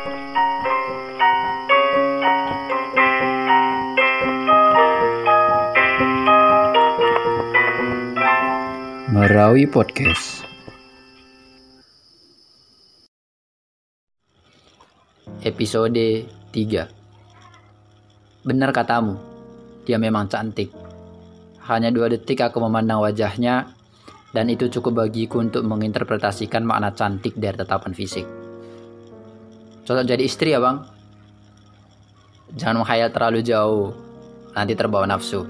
Merawi Podcast Episode 3 Benar katamu, dia memang cantik. Hanya dua detik aku memandang wajahnya, dan itu cukup bagiku untuk menginterpretasikan makna cantik dari tatapan fisik. Cocok jadi istri ya bang? Jangan menghayal terlalu jauh, nanti terbawa nafsu.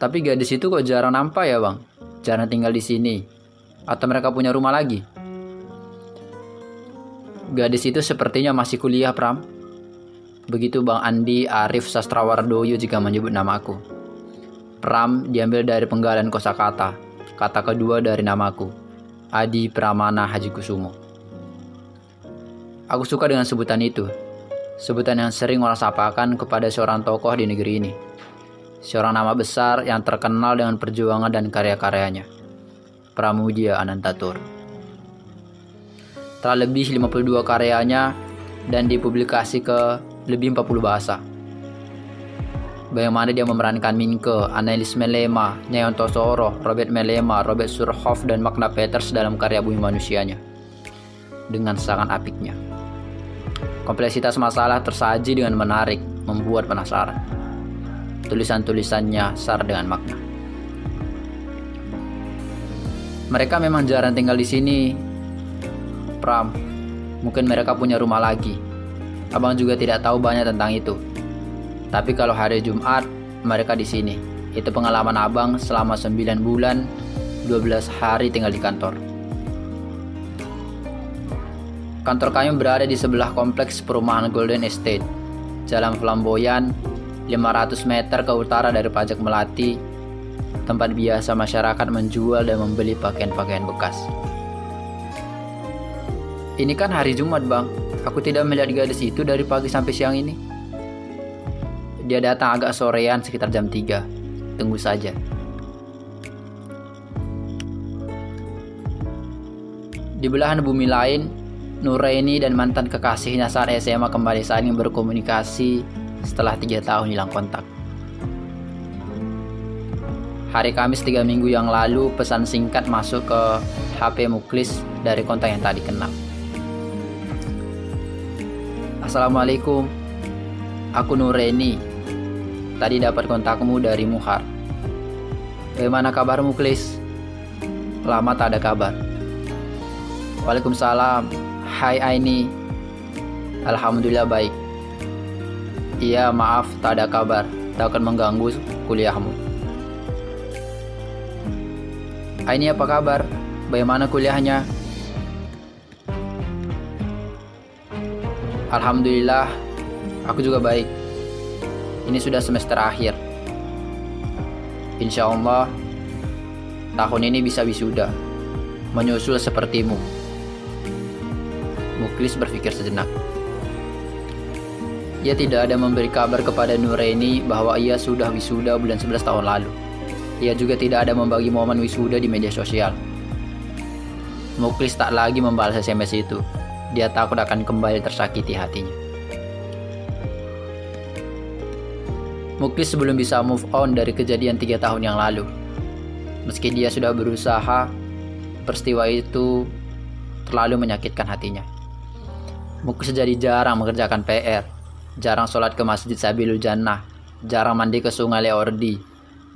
Tapi gadis itu kok jarang nampak ya bang? Jarang tinggal di sini. Atau mereka punya rumah lagi? Gadis itu sepertinya masih kuliah, Pram. Begitu Bang Andi Arif Sastrawardoyo jika menyebut namaku. Pram diambil dari penggalan kosakata, kata kedua dari namaku, Adi Pramana Haji Kusumo. Aku suka dengan sebutan itu, sebutan yang sering orang sapakan kepada seorang tokoh di negeri ini. Seorang nama besar yang terkenal dengan perjuangan dan karya-karyanya. Pramudia Anantatur telah lebih 52 karyanya dan dipublikasi ke lebih 40 bahasa. Bagaimana dia memerankan Minke, Annelies Melema, Nyeon Tosoro, Robert Melema, Robert Surhoff, dan Magna Peters dalam karya bumi manusianya. Dengan sangat apiknya. Kompleksitas masalah tersaji dengan menarik, membuat penasaran. Tulisan-tulisannya sar dengan makna. Mereka memang jarang tinggal di sini, Pram. Mungkin mereka punya rumah lagi. Abang juga tidak tahu banyak tentang itu. Tapi kalau hari Jumat, mereka di sini. Itu pengalaman abang selama 9 bulan, 12 hari tinggal di kantor. Kantor kami berada di sebelah kompleks perumahan Golden Estate. Jalan Flamboyan, 500 meter ke utara dari pajak Melati, tempat biasa masyarakat menjual dan membeli pakaian-pakaian bekas. Ini kan hari Jumat bang. Aku tidak melihat gadis itu dari pagi sampai siang ini. Dia datang agak sorean sekitar jam 3 Tunggu saja. Di belahan bumi lain Nuraini dan mantan kekasihnya saat SMA kembali saling berkomunikasi setelah tiga tahun hilang kontak. Hari Kamis tiga minggu yang lalu pesan singkat masuk ke HP Muklis dari kontak yang tadi kenal. Assalamualaikum. Aku Nureni. Tadi dapat kontakmu dari Muhar. Bagaimana kabarmu, Klis? Lama tak ada kabar. Waalaikumsalam. Hai Aini. Alhamdulillah baik. Iya, maaf tak ada kabar. Tak akan mengganggu kuliahmu. Aini apa kabar? Bagaimana kuliahnya? Alhamdulillah, aku juga baik. Ini sudah semester akhir. Insya Allah, tahun ini bisa wisuda, menyusul sepertimu. Muklis berpikir sejenak. Ia tidak ada memberi kabar kepada Nureni bahwa ia sudah wisuda bulan 11 tahun lalu. Ia juga tidak ada membagi momen wisuda di media sosial. Muklis tak lagi membalas SMS itu dia takut akan kembali tersakiti hatinya. Muklis sebelum bisa move on dari kejadian tiga tahun yang lalu. Meski dia sudah berusaha, peristiwa itu terlalu menyakitkan hatinya. Muklis jadi jarang mengerjakan PR, jarang sholat ke masjid Sabilul Jannah, jarang mandi ke sungai Leordi,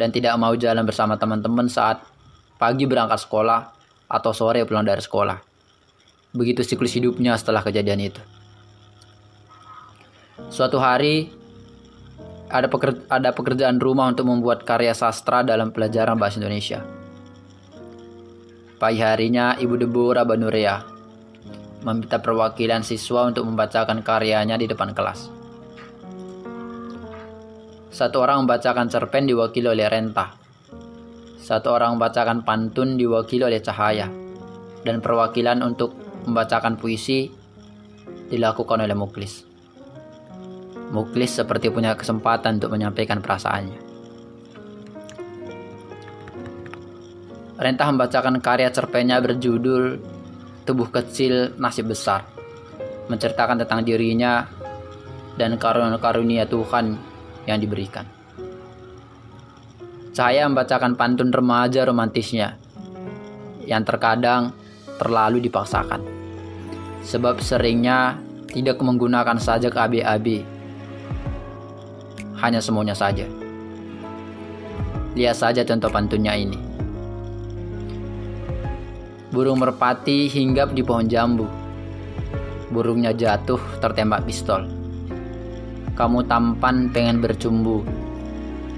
dan tidak mau jalan bersama teman-teman saat pagi berangkat sekolah atau sore pulang dari sekolah. Begitu siklus hidupnya setelah kejadian itu. Suatu hari ada, peker, ada pekerjaan rumah untuk membuat karya sastra dalam pelajaran bahasa Indonesia. Pagi harinya Ibu Deborah Banurea meminta perwakilan siswa untuk membacakan karyanya di depan kelas. Satu orang membacakan cerpen diwakili oleh Renta. Satu orang membacakan pantun diwakili oleh Cahaya. Dan perwakilan untuk membacakan puisi dilakukan oleh Muklis. Muklis seperti punya kesempatan untuk menyampaikan perasaannya. Rentah membacakan karya cerpennya berjudul Tubuh Kecil Nasib Besar. menceritakan tentang dirinya dan karunia-karunia Tuhan yang diberikan. Saya membacakan pantun remaja romantisnya yang terkadang terlalu dipaksakan. Sebab seringnya tidak menggunakan saja ke AB-AB. Hanya semuanya saja. Lihat saja contoh pantunnya ini. Burung merpati hinggap di pohon jambu. Burungnya jatuh tertembak pistol. Kamu tampan pengen bercumbu.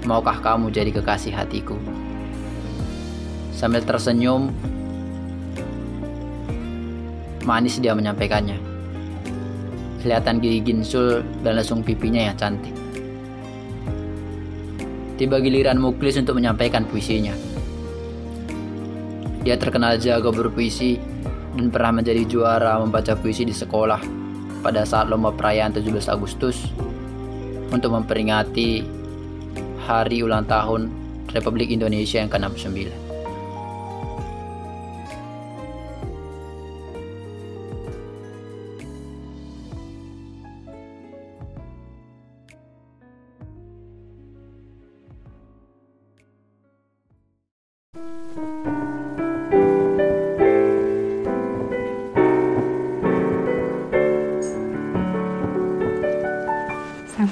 Maukah kamu jadi kekasih hatiku? Sambil tersenyum, manis dia menyampaikannya. Kelihatan gigi ginsul dan lesung pipinya yang cantik. Tiba giliran Muklis untuk menyampaikan puisinya. Dia terkenal jago berpuisi dan pernah menjadi juara membaca puisi di sekolah pada saat lomba perayaan 17 Agustus untuk memperingati hari ulang tahun Republik Indonesia yang ke-69.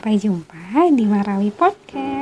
Sampai jumpa di Marawi Podcast.